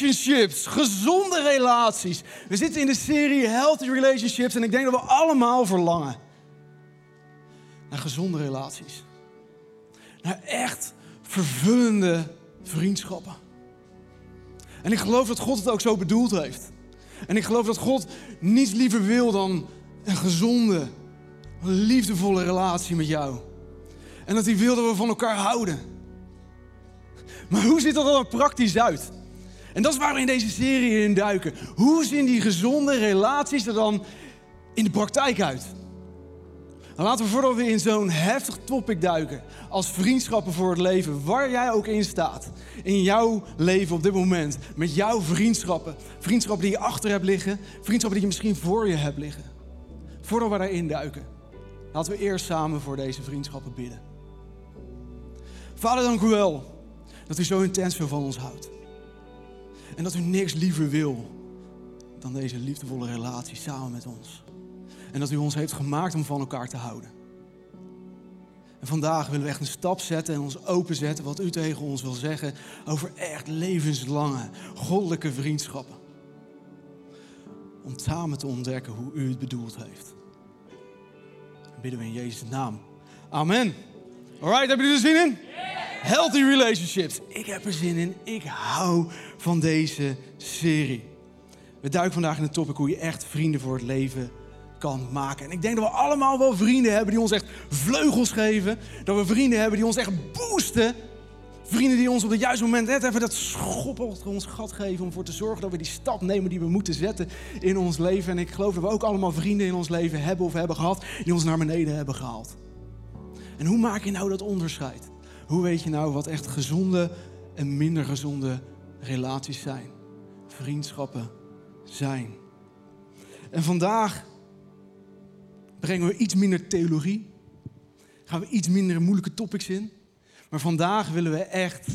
relationships, gezonde relaties. We zitten in de serie Healthy Relationships en ik denk dat we allemaal verlangen naar gezonde relaties. Naar echt vervullende vriendschappen. En ik geloof dat God het ook zo bedoeld heeft. En ik geloof dat God niets liever wil dan een gezonde, liefdevolle relatie met jou. En dat hij wil dat we van elkaar houden. Maar hoe ziet dat er praktisch uit? En dat is waar we in deze serie in duiken. Hoe zien die gezonde relaties er dan in de praktijk uit? Nou, laten we voordat we in zo'n heftig topic duiken, als vriendschappen voor het leven, waar jij ook in staat, in jouw leven op dit moment, met jouw vriendschappen, vriendschappen die je achter hebt liggen, vriendschappen die je misschien voor je hebt liggen. Voordat we daarin duiken, laten we eerst samen voor deze vriendschappen bidden. Vader, dank u wel dat u zo intens veel van ons houdt. En dat u niks liever wil dan deze liefdevolle relatie samen met ons. En dat u ons heeft gemaakt om van elkaar te houden. En vandaag willen we echt een stap zetten en ons openzetten wat u tegen ons wil zeggen over echt levenslange, goddelijke vriendschappen. Om samen te ontdekken hoe u het bedoeld heeft. Bidden we in Jezus' naam. Amen. Alright, hebben jullie er zin in? Healthy relationships. Ik heb er zin in. Ik hou van deze serie. We duiken vandaag in de topic hoe je echt vrienden voor het leven kan maken. En ik denk dat we allemaal wel vrienden hebben die ons echt vleugels geven. Dat we vrienden hebben die ons echt boosten. Vrienden die ons op het juiste moment net even dat schop op ons gat geven. Om ervoor te zorgen dat we die stap nemen die we moeten zetten in ons leven. En ik geloof dat we ook allemaal vrienden in ons leven hebben of hebben gehad. Die ons naar beneden hebben gehaald. En hoe maak je nou dat onderscheid? Hoe weet je nou wat echt gezonde en minder gezonde relaties zijn? Vriendschappen zijn. En vandaag brengen we iets minder theologie. Gaan we iets minder moeilijke topics in. Maar vandaag willen we echt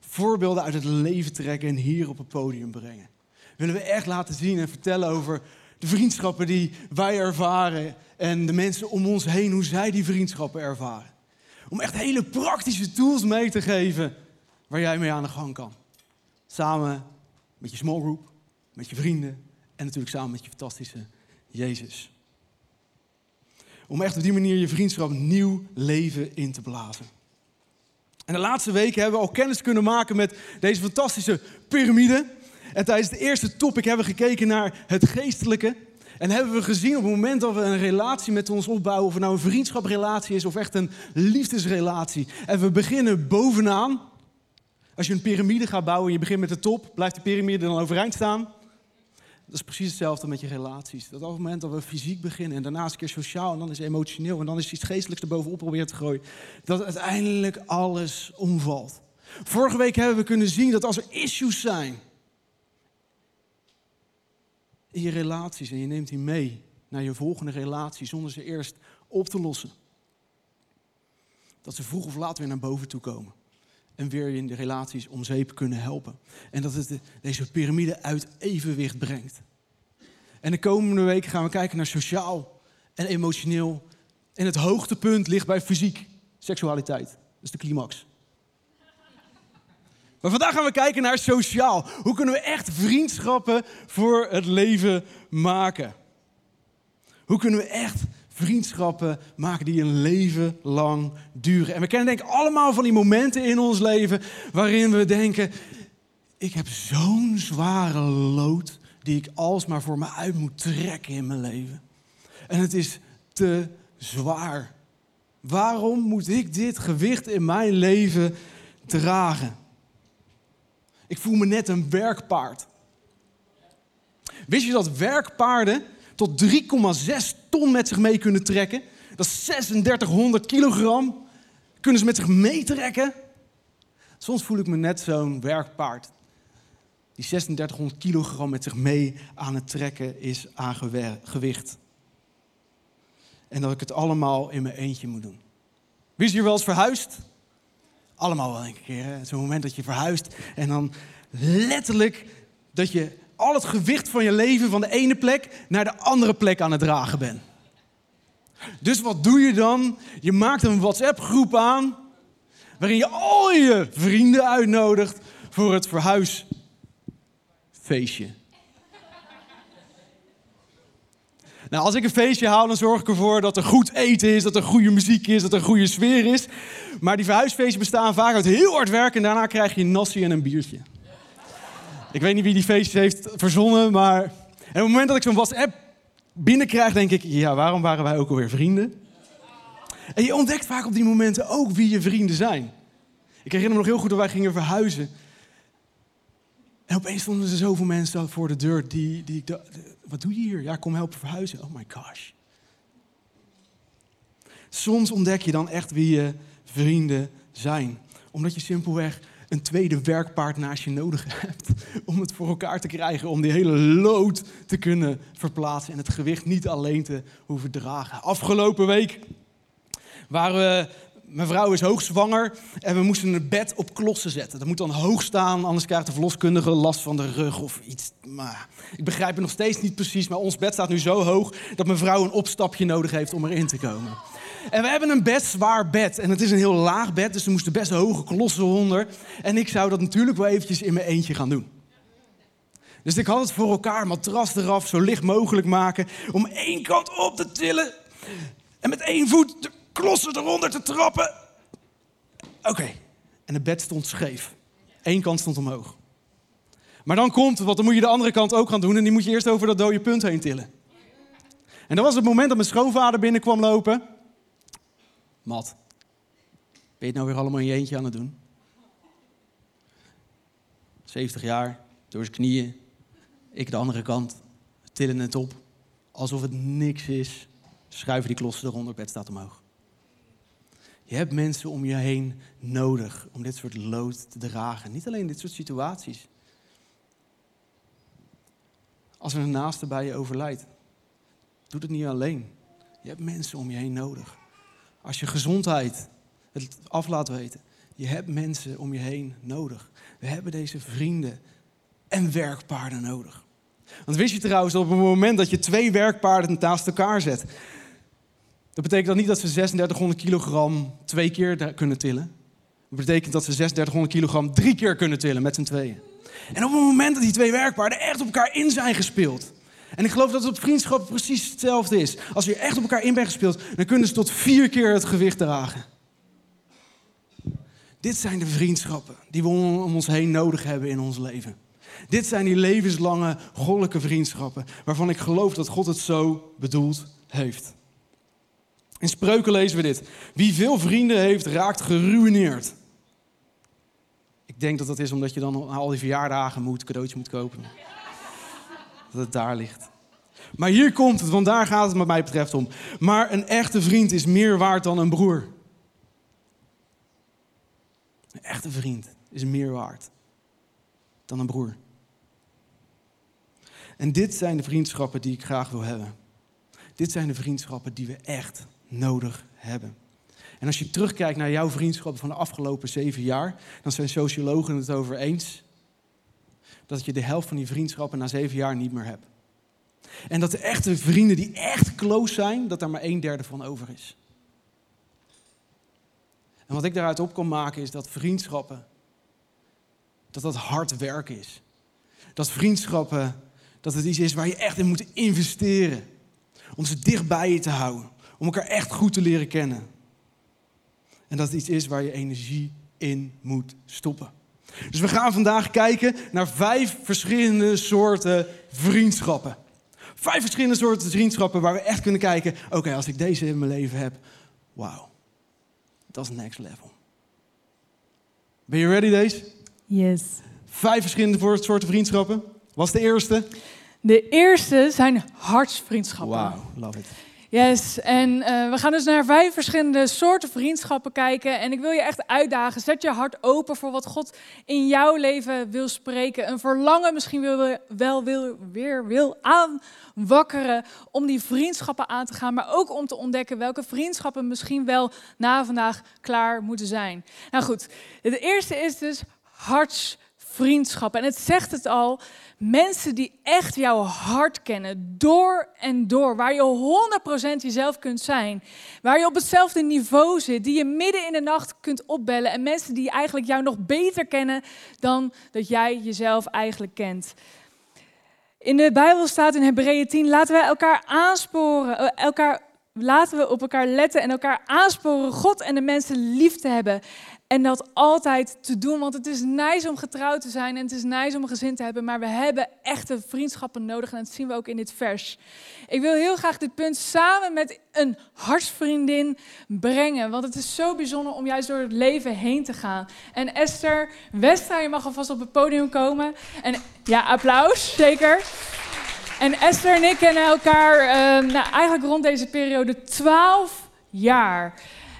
voorbeelden uit het leven trekken en hier op het podium brengen. Willen we echt laten zien en vertellen over de vriendschappen die wij ervaren en de mensen om ons heen, hoe zij die vriendschappen ervaren. Om echt hele praktische tools mee te geven waar jij mee aan de gang kan. Samen met je small group, met je vrienden en natuurlijk samen met je fantastische Jezus. Om echt op die manier je vriendschap nieuw leven in te blazen. En de laatste weken hebben we al kennis kunnen maken met deze fantastische piramide. En tijdens de eerste topic hebben we gekeken naar het geestelijke. En hebben we gezien op het moment dat we een relatie met ons opbouwen, of het nou een vriendschaprelatie is of echt een liefdesrelatie. En we beginnen bovenaan. Als je een piramide gaat bouwen en je begint met de top, blijft de piramide dan overeind staan? Dat is precies hetzelfde met je relaties. Dat op het moment dat we fysiek beginnen en daarna een keer sociaal en dan is emotioneel en dan is iets geestelijks erbovenop proberen te gooien, dat uiteindelijk alles omvalt. Vorige week hebben we kunnen zien dat als er issues zijn in je relaties en je neemt die mee naar je volgende relatie zonder ze eerst op te lossen, dat ze vroeg of laat weer naar boven toe komen en weer in de relaties om zeep kunnen helpen. En dat het deze piramide uit evenwicht brengt. En de komende weken gaan we kijken naar sociaal en emotioneel. En het hoogtepunt ligt bij fysiek, seksualiteit. Dat is de climax. Maar vandaag gaan we kijken naar sociaal. Hoe kunnen we echt vriendschappen voor het leven maken? Hoe kunnen we echt vriendschappen maken die een leven lang duren. En we kennen denk ik allemaal van die momenten in ons leven waarin we denken, ik heb zo'n zware lood die ik alsmaar voor me uit moet trekken in mijn leven. En het is te zwaar. Waarom moet ik dit gewicht in mijn leven dragen? Ik voel me net een werkpaard. Wist je dat werkpaarden tot 3,6 ton met zich mee kunnen trekken. Dat is 3600 kilogram. Kunnen ze met zich meetrekken? Soms voel ik me net zo'n werkpaard. Die 3600 kilogram met zich mee aan het trekken is aan gewicht. En dat ik het allemaal in mijn eentje moet doen. Wie is hier wel eens verhuisd? Allemaal wel een keer. Zo'n moment dat je verhuist en dan letterlijk dat je al het gewicht van je leven van de ene plek naar de andere plek aan het dragen bent. Dus wat doe je dan? Je maakt een WhatsApp-groep aan waarin je al je vrienden uitnodigt voor het verhuis feestje. Nou, als ik een feestje haal, dan zorg ik ervoor dat er goed eten is, dat er goede muziek is, dat er goede sfeer is. Maar die verhuisfeestjes bestaan vaak uit heel hard werken en daarna krijg je een en een biertje. Ik weet niet wie die feestjes heeft verzonnen, maar... En op het moment dat ik zo'n WhatsApp binnenkrijg, denk ik... Ja, waarom waren wij ook alweer vrienden? En je ontdekt vaak op die momenten ook wie je vrienden zijn. Ik herinner me nog heel goed dat wij gingen verhuizen. En opeens stonden er zoveel mensen voor de deur die, die ik wat doe je hier? Ja, kom helpen verhuizen. Oh my gosh. Soms ontdek je dan echt wie je vrienden zijn. Omdat je simpelweg een tweede werkpaard naast je nodig hebt. Om het voor elkaar te krijgen. Om die hele lood te kunnen verplaatsen. En het gewicht niet alleen te hoeven dragen. Afgelopen week waren we mijn vrouw is hoogzwanger en we moesten een bed op klossen zetten. Dat moet dan hoog staan, anders krijgt de verloskundige last van de rug of iets. Maar ik begrijp het nog steeds niet precies, maar ons bed staat nu zo hoog dat mijn vrouw een opstapje nodig heeft om erin te komen. En we hebben een best zwaar bed en het is een heel laag bed, dus er moesten best hoge klossen onder. En ik zou dat natuurlijk wel eventjes in mijn eentje gaan doen. Dus ik had het voor elkaar, matras eraf, zo licht mogelijk maken, om één kant op te tillen en met één voet klossen eronder te trappen. Oké, en het bed stond scheef. Eén kant stond omhoog. Maar dan komt want dan moet je de andere kant ook gaan doen en die moet je eerst over dat dode punt heen tillen. En dat was het moment dat mijn schoonvader binnenkwam lopen. Mat, ben je het nou weer allemaal in je eentje aan het doen? 70 jaar, door zijn knieën. Ik de andere kant, tillen het op. Alsof het niks is. Schuiven die klossen eronder, het bed staat omhoog. Je hebt mensen om je heen nodig om dit soort lood te dragen. Niet alleen dit soort situaties. Als er een naaste bij je overlijdt, doe het niet alleen. Je hebt mensen om je heen nodig. Als je gezondheid het af laat weten, je hebt mensen om je heen nodig. We hebben deze vrienden en werkpaarden nodig. Want wist je trouwens op het moment dat je twee werkpaarden naast elkaar zet, dat betekent dat niet dat ze 3600 kilogram twee keer kunnen tillen. Dat betekent dat ze 3600 kilogram drie keer kunnen tillen met z'n tweeën. En op het moment dat die twee werkpaarden echt op elkaar in zijn gespeeld. En ik geloof dat het op vriendschap precies hetzelfde is. Als je echt op elkaar in bent gespeeld, dan kunnen ze tot vier keer het gewicht dragen. Dit zijn de vriendschappen die we om ons heen nodig hebben in ons leven. Dit zijn die levenslange, goddelijke vriendschappen waarvan ik geloof dat God het zo bedoeld heeft. In spreuken lezen we dit. Wie veel vrienden heeft, raakt geruineerd. Ik denk dat dat is omdat je dan al die verjaardagen moet, cadeautje moet kopen. Dat het daar ligt. Maar hier komt het, want daar gaat het wat mij betreft om. Maar een echte vriend is meer waard dan een broer. Een echte vriend is meer waard dan een broer. En dit zijn de vriendschappen die ik graag wil hebben. Dit zijn de vriendschappen die we echt nodig hebben. En als je terugkijkt naar jouw vriendschappen van de afgelopen zeven jaar, dan zijn sociologen het over eens dat je de helft van die vriendschappen na zeven jaar niet meer hebt. En dat de echte vrienden die echt close zijn, dat daar maar een derde van over is. En wat ik daaruit op kan maken is dat vriendschappen, dat dat hard werk is. Dat vriendschappen, dat het iets is waar je echt in moet investeren. Om ze dicht bij je te houden. Om elkaar echt goed te leren kennen. En dat het iets is waar je energie in moet stoppen. Dus we gaan vandaag kijken naar vijf verschillende soorten vriendschappen. Vijf verschillende soorten vriendschappen waar we echt kunnen kijken: oké, als ik deze in mijn leven heb, wauw, dat is next level. Ben je ready, deze? Yes. Vijf verschillende soorten vriendschappen. Wat is de eerste? De eerste zijn hartsvriendschappen. Wauw, love it. Yes, en uh, we gaan dus naar vijf verschillende soorten vriendschappen kijken. En ik wil je echt uitdagen. Zet je hart open voor wat God in jouw leven wil spreken. Een verlangen misschien wil, wel wil, weer wil aanwakkeren om die vriendschappen aan te gaan. Maar ook om te ontdekken welke vriendschappen misschien wel na vandaag klaar moeten zijn. Nou goed, de eerste is dus hartsvriendschappen. En het zegt het al. Mensen die echt jouw hart kennen, door en door. Waar je 100% jezelf kunt zijn. Waar je op hetzelfde niveau zit. Die je midden in de nacht kunt opbellen. En mensen die eigenlijk jou nog beter kennen dan dat jij jezelf eigenlijk kent. In de Bijbel staat in Hebreeën 10, laten wij elkaar aansporen, eh, elkaar, laten we op elkaar letten en elkaar aansporen God en de mensen lief te hebben. En dat altijd te doen, want het is nice om getrouwd te zijn en het is nice om een gezin te hebben, maar we hebben echte vriendschappen nodig en dat zien we ook in dit vers. Ik wil heel graag dit punt samen met een hartsvriendin brengen, want het is zo bijzonder om juist door het leven heen te gaan. En Esther Westra, je mag alvast op het podium komen. En ja, applaus, zeker. En Esther en ik kennen elkaar uh, nou, eigenlijk rond deze periode 12 jaar.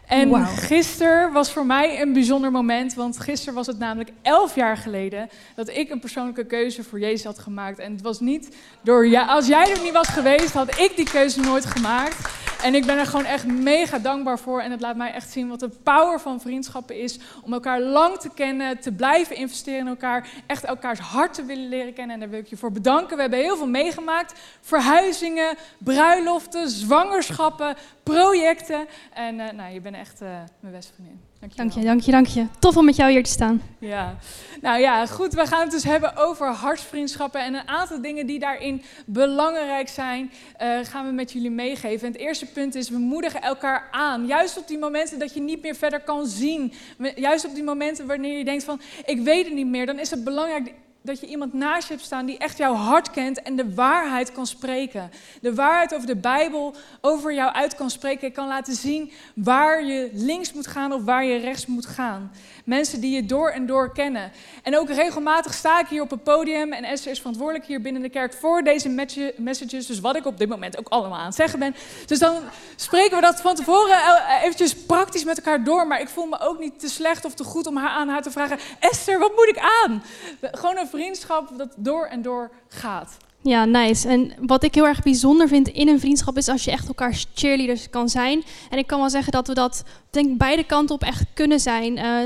En wow. gisteren was voor mij een bijzonder moment, want gisteren was het namelijk elf jaar geleden dat ik een persoonlijke keuze voor Jezus had gemaakt. En het was niet door ja, als jij er niet was geweest, had ik die keuze nooit gemaakt. En ik ben er gewoon echt mega dankbaar voor. En het laat mij echt zien wat de power van vriendschappen is. Om elkaar lang te kennen, te blijven investeren in elkaar. Echt elkaars hart te willen leren kennen. En daar wil ik je voor bedanken. We hebben heel veel meegemaakt. Verhuizingen, bruiloften, zwangerschappen, projecten. En uh, nou, je bent echt uh, mijn beste vriendin. Dank je, dank je, dank je, dank je. Tof om met jou hier te staan. Ja, nou ja, goed. We gaan het dus hebben over hartsvriendschappen. En een aantal dingen die daarin belangrijk zijn, uh, gaan we met jullie meegeven. En het eerste punt is, we moedigen elkaar aan. Juist op die momenten dat je niet meer verder kan zien. Juist op die momenten wanneer je denkt van, ik weet het niet meer. Dan is het belangrijk dat je iemand naast je hebt staan die echt jouw hart kent en de waarheid kan spreken. De waarheid over de Bijbel over jou uit kan spreken. kan laten zien waar je links moet gaan of waar je rechts moet gaan. Mensen die je door en door kennen. En ook regelmatig sta ik hier op het podium en Esther is verantwoordelijk hier binnen de kerk voor deze messages. Dus wat ik op dit moment ook allemaal aan het zeggen ben. Dus dan spreken we dat van tevoren eventjes praktisch met elkaar door. Maar ik voel me ook niet te slecht of te goed om haar aan haar te vragen. Esther, wat moet ik aan? Gewoon een vriendschap dat door en door gaat. Ja, nice. En wat ik heel erg bijzonder vind in een vriendschap is als je echt elkaar cheerleaders kan zijn. En ik kan wel zeggen dat we dat, denk beide kanten op echt kunnen zijn. Uh,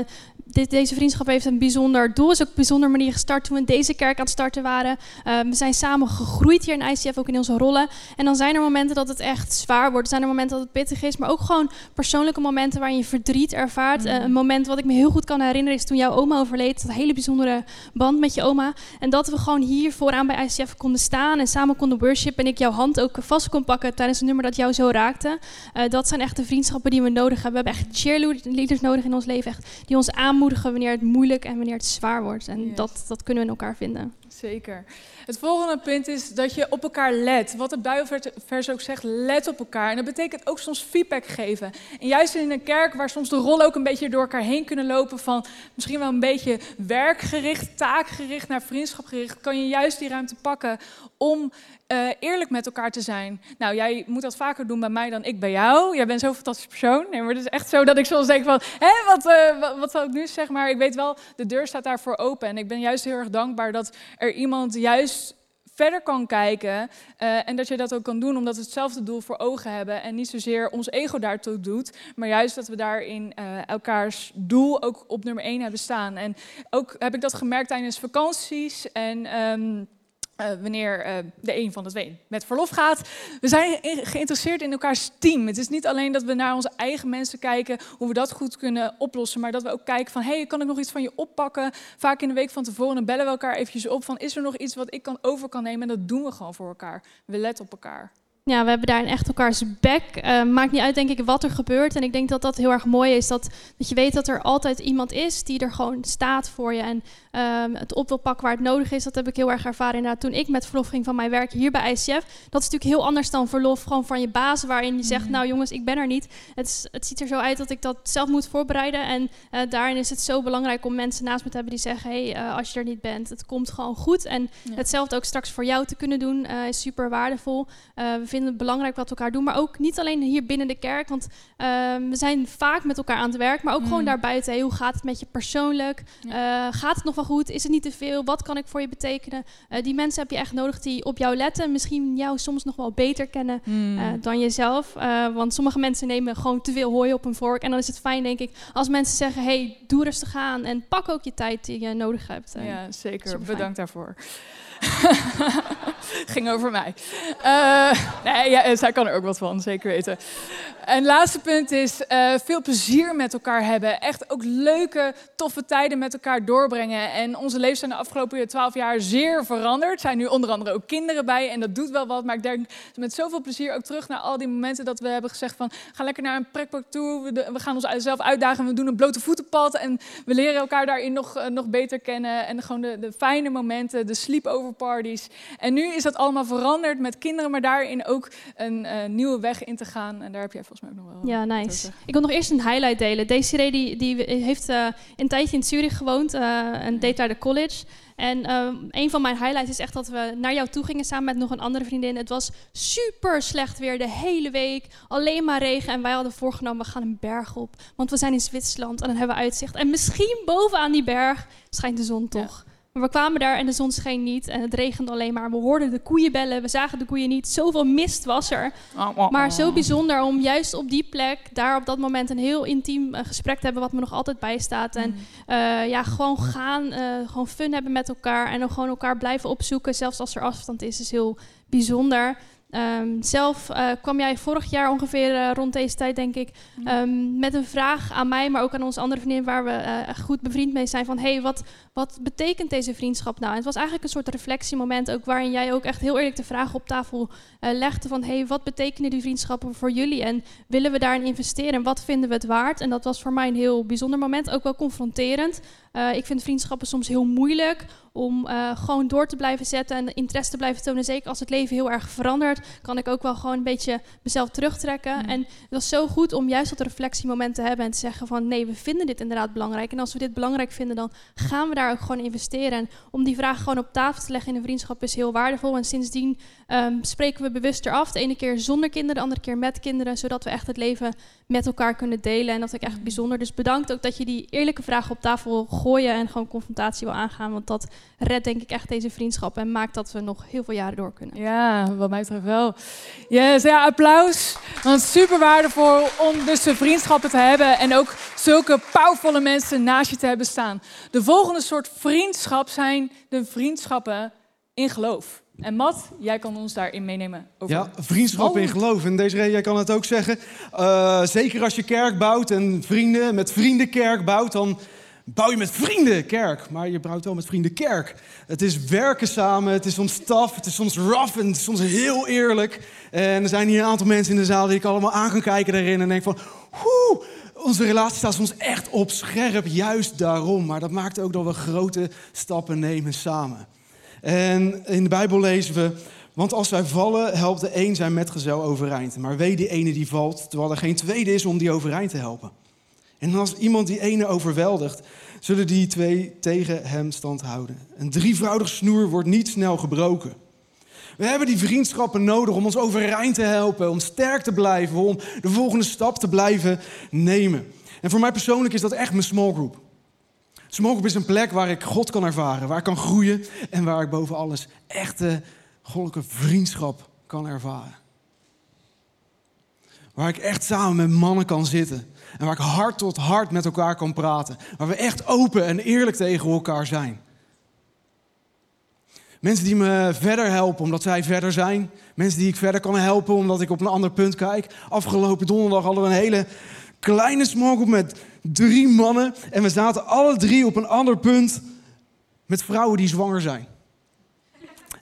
dit, deze vriendschap heeft een bijzonder doel. is ook op een bijzondere manier gestart toen we deze kerk aan het starten waren. Uh, we zijn samen gegroeid hier in ICF, ook in onze rollen. En dan zijn er momenten dat het echt zwaar wordt. Er zijn er momenten dat het pittig is. Maar ook gewoon persoonlijke momenten waarin je verdriet ervaart. Uh, een moment wat ik me heel goed kan herinneren is toen jouw oma overleed. Een hele bijzondere band met je oma. En dat we gewoon hier vooraan bij ICF konden staan en samen konden worshipen. En ik jouw hand ook vast kon pakken tijdens een nummer dat jou zo raakte. Uh, dat zijn echt de vriendschappen die we nodig hebben. We hebben echt cheerleaders nodig in ons leven. Echt, die ons aanmoedigen wanneer het moeilijk en wanneer het zwaar wordt. En dat, dat kunnen we in elkaar vinden. Zeker. Het volgende punt is dat je op elkaar let. Wat het Bijbelvers ook zegt, let op elkaar. En dat betekent ook soms feedback geven. En juist in een kerk waar soms de rollen ook een beetje door elkaar heen kunnen lopen... van misschien wel een beetje werkgericht, taakgericht naar vriendschapgericht... kan je juist die ruimte pakken om uh, eerlijk met elkaar te zijn. Nou, jij moet dat vaker doen bij mij dan ik bij jou. Jij bent zo'n fantastisch persoon. Nee, maar het is echt zo dat ik soms denk van, hé, wat, uh, wat, zal ik nu zeggen? Maar ik weet wel, de deur staat daarvoor open. En ik ben juist heel erg dankbaar dat er iemand juist verder kan kijken uh, en dat je dat ook kan doen omdat we hetzelfde doel voor ogen hebben en niet zozeer ons ego daartoe doet, maar juist dat we daarin uh, elkaars doel ook op nummer één hebben staan. En ook heb ik dat gemerkt tijdens vakanties en um, uh, wanneer uh, de een van de twee met verlof gaat. We zijn geïnteresseerd in elkaars team. Het is niet alleen dat we naar onze eigen mensen kijken, hoe we dat goed kunnen oplossen, maar dat we ook kijken van, hey, kan ik nog iets van je oppakken? Vaak in de week van tevoren bellen we elkaar eventjes op van, is er nog iets wat ik kan over kan nemen? En dat doen we gewoon voor elkaar. We letten op elkaar. Ja, we hebben daar echt elkaars bek. Uh, maakt niet uit, denk ik, wat er gebeurt. En ik denk dat dat heel erg mooi is. Dat, dat je weet dat er altijd iemand is die er gewoon staat voor je. En um, het op wil pakken waar het nodig is. Dat heb ik heel erg ervaren inderdaad toen ik met verlof ging van mijn werk hier bij ICF. Dat is natuurlijk heel anders dan verlof gewoon van je baas. Waarin je zegt, mm. nou jongens, ik ben er niet. Het, is, het ziet er zo uit dat ik dat zelf moet voorbereiden. En uh, daarin is het zo belangrijk om mensen naast me te hebben die zeggen... hé, hey, uh, als je er niet bent, het komt gewoon goed. En ja. hetzelfde ook straks voor jou te kunnen doen is super waardevol. we vinden het belangrijk wat we elkaar doen. Maar ook niet alleen hier binnen de kerk. Want ehm, we zijn vaak met elkaar aan het werk. Maar ook mm. gewoon daarbuiten. Hey, hoe gaat het met je persoonlijk? Ja. gaat het nog wel goed? Is het niet te veel? Wat kan ik voor je betekenen? Uh, die mensen heb je echt nodig die op jou letten. Misschien jou soms nog wel beter kennen mm. uh, dan jezelf. Want sommige mensen nemen gewoon te veel hooi op een vork. En dan is het fijn, denk ik, als mensen zeggen... hey, doe rustig aan en pak ook je tijd die je nodig hebt. ja, zeker. Bedankt daarvoor. Ging over mij. Nee, ja, eh, zij kan er ook wat van, zeker weten. En laatste punt is uh, veel plezier met elkaar hebben. Echt ook leuke, toffe tijden met elkaar doorbrengen. En onze levens zijn de afgelopen twaalf jaar zeer veranderd. Er zijn nu onder andere ook kinderen bij en dat doet wel wat. Maar ik denk met zoveel plezier ook terug naar al die momenten dat we hebben gezegd van... ga lekker naar een pretpark toe, we, we gaan onszelf uitdagen, we doen een blote voetenpad... en we leren elkaar daarin nog, uh, nog beter kennen. En gewoon de, de fijne momenten, de sleepover parties. En nu is dat allemaal veranderd met kinderen, maar daarin ook een uh, nieuwe weg in te gaan. En daar heb jij volgens mij ook nog wel. Ja, nice. Ik wil nog eerst een highlight delen. Desiree die, die heeft uh, een tijdje in Zurich gewoond uh, en deed daar de college. En een van mijn highlights is echt dat we naar jou toe gingen samen met nog een andere vriendin. Het was super slecht weer de hele week. Alleen maar regen. En wij hadden voorgenomen, we gaan een berg op. Want we zijn in Zwitserland en dan hebben we uitzicht. En misschien bovenaan die berg schijnt de zon toch. Ja. Maar we kwamen daar en de zon scheen niet en het regende alleen maar. We hoorden de koeien bellen, we zagen de koeien niet. Zoveel mist was er. Maar zo bijzonder om juist op die plek, daar op dat moment een heel intiem gesprek te hebben, wat me nog altijd bijstaat. En uh, ja, gewoon gaan, uh, gewoon fun hebben met elkaar en dan gewoon elkaar blijven opzoeken, zelfs als er afstand is, is heel bijzonder. Um, zelf uh, kwam jij vorig jaar ongeveer uh, rond deze tijd, denk ik, um, met een vraag aan mij, maar ook aan onze andere vriendin, waar we uh, echt goed bevriend mee zijn. Van hey, wat, wat betekent deze vriendschap nou? En het was eigenlijk een soort reflectiemoment, ook waarin jij ook echt heel eerlijk de vraag op tafel legde: van hey, wat betekenen die vriendschappen voor jullie? En willen we daarin investeren? En wat vinden we het waard? En dat was voor mij een heel bijzonder moment, ook wel confronterend. Ik vind vriendschappen soms heel moeilijk om gewoon door te blijven zetten en interesse te blijven tonen. Zeker als het leven heel erg verandert kan ik ook wel gewoon een beetje mezelf terugtrekken. Mm. En het was zo goed om juist dat reflectiemoment te hebben en te zeggen van nee, we vinden dit inderdaad belangrijk. En als we dit belangrijk vinden, dan gaan we daar ook gewoon investeren. En om die vraag gewoon op tafel te leggen in een vriendschap is heel waardevol. En sindsdien um, spreken we bewust eraf. De ene keer zonder kinderen, de andere keer met kinderen, zodat we echt het leven met elkaar kunnen delen. En dat vind ik echt bijzonder. Dus bedankt ook dat je die eerlijke vragen op tafel gooien en gewoon confrontatie wil aangaan. Want dat redt denk ik echt deze vriendschap en maakt dat we nog heel veel jaren door kunnen. Ja, wat mij betreft wel. Yes, ja, applaus. Want super waardevol om dus de vriendschappen te hebben en ook zulke powervolle mensen naast je te hebben staan. De volgende soort vriendschap zijn de vriendschappen in geloof. En Matt, jij kan ons daarin meenemen. Over ja, vriendschap in geloof. En deze jij kan het ook zeggen. Uh, zeker als je kerk bouwt en vrienden met vrienden kerk bouwt, dan bouw je met vrienden kerk. Maar je bouwt wel met vrienden kerk. Het is werken samen, het is soms tough, het is soms rough en het is soms heel eerlijk. En er zijn hier een aantal mensen in de zaal die ik allemaal aan kan kijken daarin en denk van, hoe, onze relatie staat soms echt op scherp, juist daarom. Maar dat maakt ook dat we grote stappen nemen samen. En in de Bijbel lezen we, want als wij vallen, helpt de een zijn metgezel overeind. Maar wee die ene die valt, terwijl er geen tweede is om die overeind te helpen. En als iemand die ene overweldigt, zullen die twee tegen hem stand houden. Een drievoudig snoer wordt niet snel gebroken. We hebben die vriendschappen nodig om ons overeind te helpen, om sterk te blijven, om de volgende stap te blijven nemen. En voor mij persoonlijk is dat echt mijn small group. Small group is een plek waar ik God kan ervaren, waar ik kan groeien en waar ik boven alles echte goddelijke vriendschap kan ervaren. Waar ik echt samen met mannen kan zitten. En waar ik hart tot hart met elkaar kan praten. Waar we echt open en eerlijk tegen elkaar zijn. Mensen die me verder helpen omdat zij verder zijn. Mensen die ik verder kan helpen omdat ik op een ander punt kijk. Afgelopen donderdag hadden we een hele kleine smallgroep met drie mannen. En we zaten alle drie op een ander punt met vrouwen die zwanger zijn.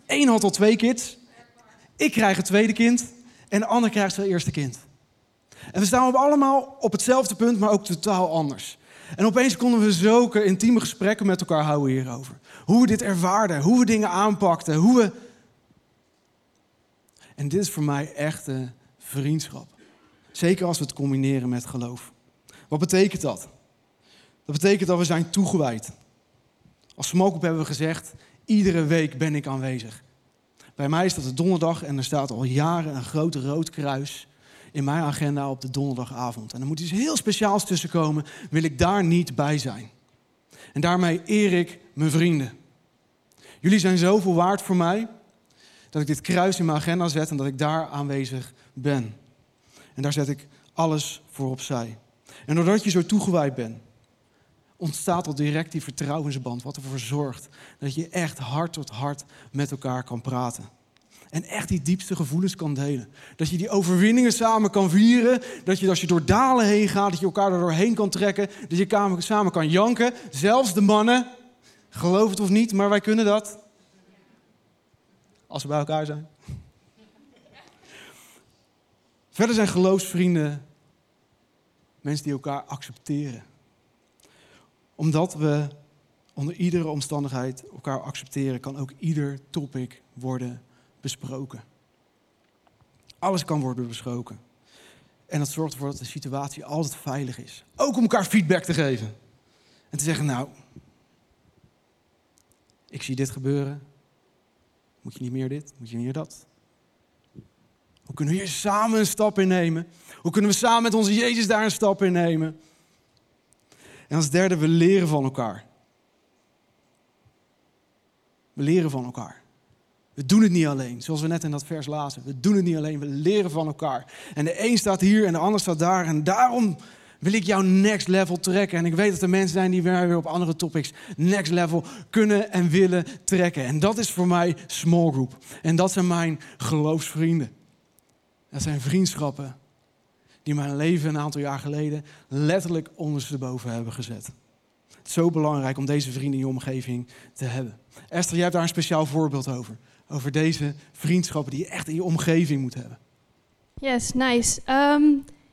Eén had al twee kids. Ik krijg het tweede kind. En de ander krijgt zijn eerste kind. En we staan allemaal op hetzelfde punt, maar ook totaal anders. En opeens konden we zulke intieme gesprekken met elkaar houden hierover. Hoe we dit ervaarden, hoe we dingen aanpakten, hoe we. En dit is voor mij echte vriendschap. Zeker als we het combineren met geloof. Wat betekent dat? Dat betekent dat we zijn toegewijd. Als Smoke hebben we gezegd, iedere week ben ik aanwezig. Bij mij is dat de donderdag en er staat al jaren een groot rood kruis in mijn agenda op de donderdagavond. En er moet iets heel speciaals tussen komen, wil ik daar niet bij zijn. En daarmee eer ik mijn vrienden. Jullie zijn zoveel waard voor mij dat ik dit kruis in mijn agenda zet en dat ik daar aanwezig ben. En daar zet ik alles voor opzij. En doordat je zo toegewijd bent, ontstaat al direct die vertrouwensband, wat ervoor zorgt dat je echt hart tot hart met elkaar kan praten. En echt die diepste gevoelens kan delen. Dat je die overwinningen samen kan vieren. Dat je als je door dalen heen gaat, dat je elkaar er doorheen kan trekken. Dat je samen kan janken. Zelfs de mannen. Geloof het of niet, maar wij kunnen dat. Als we bij elkaar zijn. Verder zijn geloofsvrienden mensen die elkaar accepteren. Omdat we onder iedere omstandigheid elkaar accepteren, kan ook ieder topic worden besproken. Alles kan worden besproken. En dat zorgt ervoor dat de situatie altijd veilig is. Ook om elkaar feedback te geven. En te zeggen, nou, ik zie dit gebeuren. Moet je niet meer dit? Moet je niet meer dat? Hoe kunnen we hier samen een stap in nemen? Hoe kunnen we samen met onze Jezus daar een stap in nemen? En als derde, we leren van elkaar. We leren van elkaar. We doen het niet alleen, zoals we net in dat vers lazen. We doen het niet alleen, we leren van elkaar. En de een staat hier en de ander staat daar. En daarom wil ik jou next level trekken. En ik weet dat er mensen zijn die weer op andere topics next level kunnen en willen trekken. En dat is voor mij small group. En dat zijn mijn geloofsvrienden. Dat zijn vriendschappen die mijn leven een aantal jaar geleden letterlijk ondersteboven hebben gezet. Het is zo belangrijk om deze vrienden in je omgeving te hebben. Esther, jij hebt daar een speciaal voorbeeld over. Over deze vriendschappen die je echt in je omgeving moet hebben. Yes, nice. Ehm,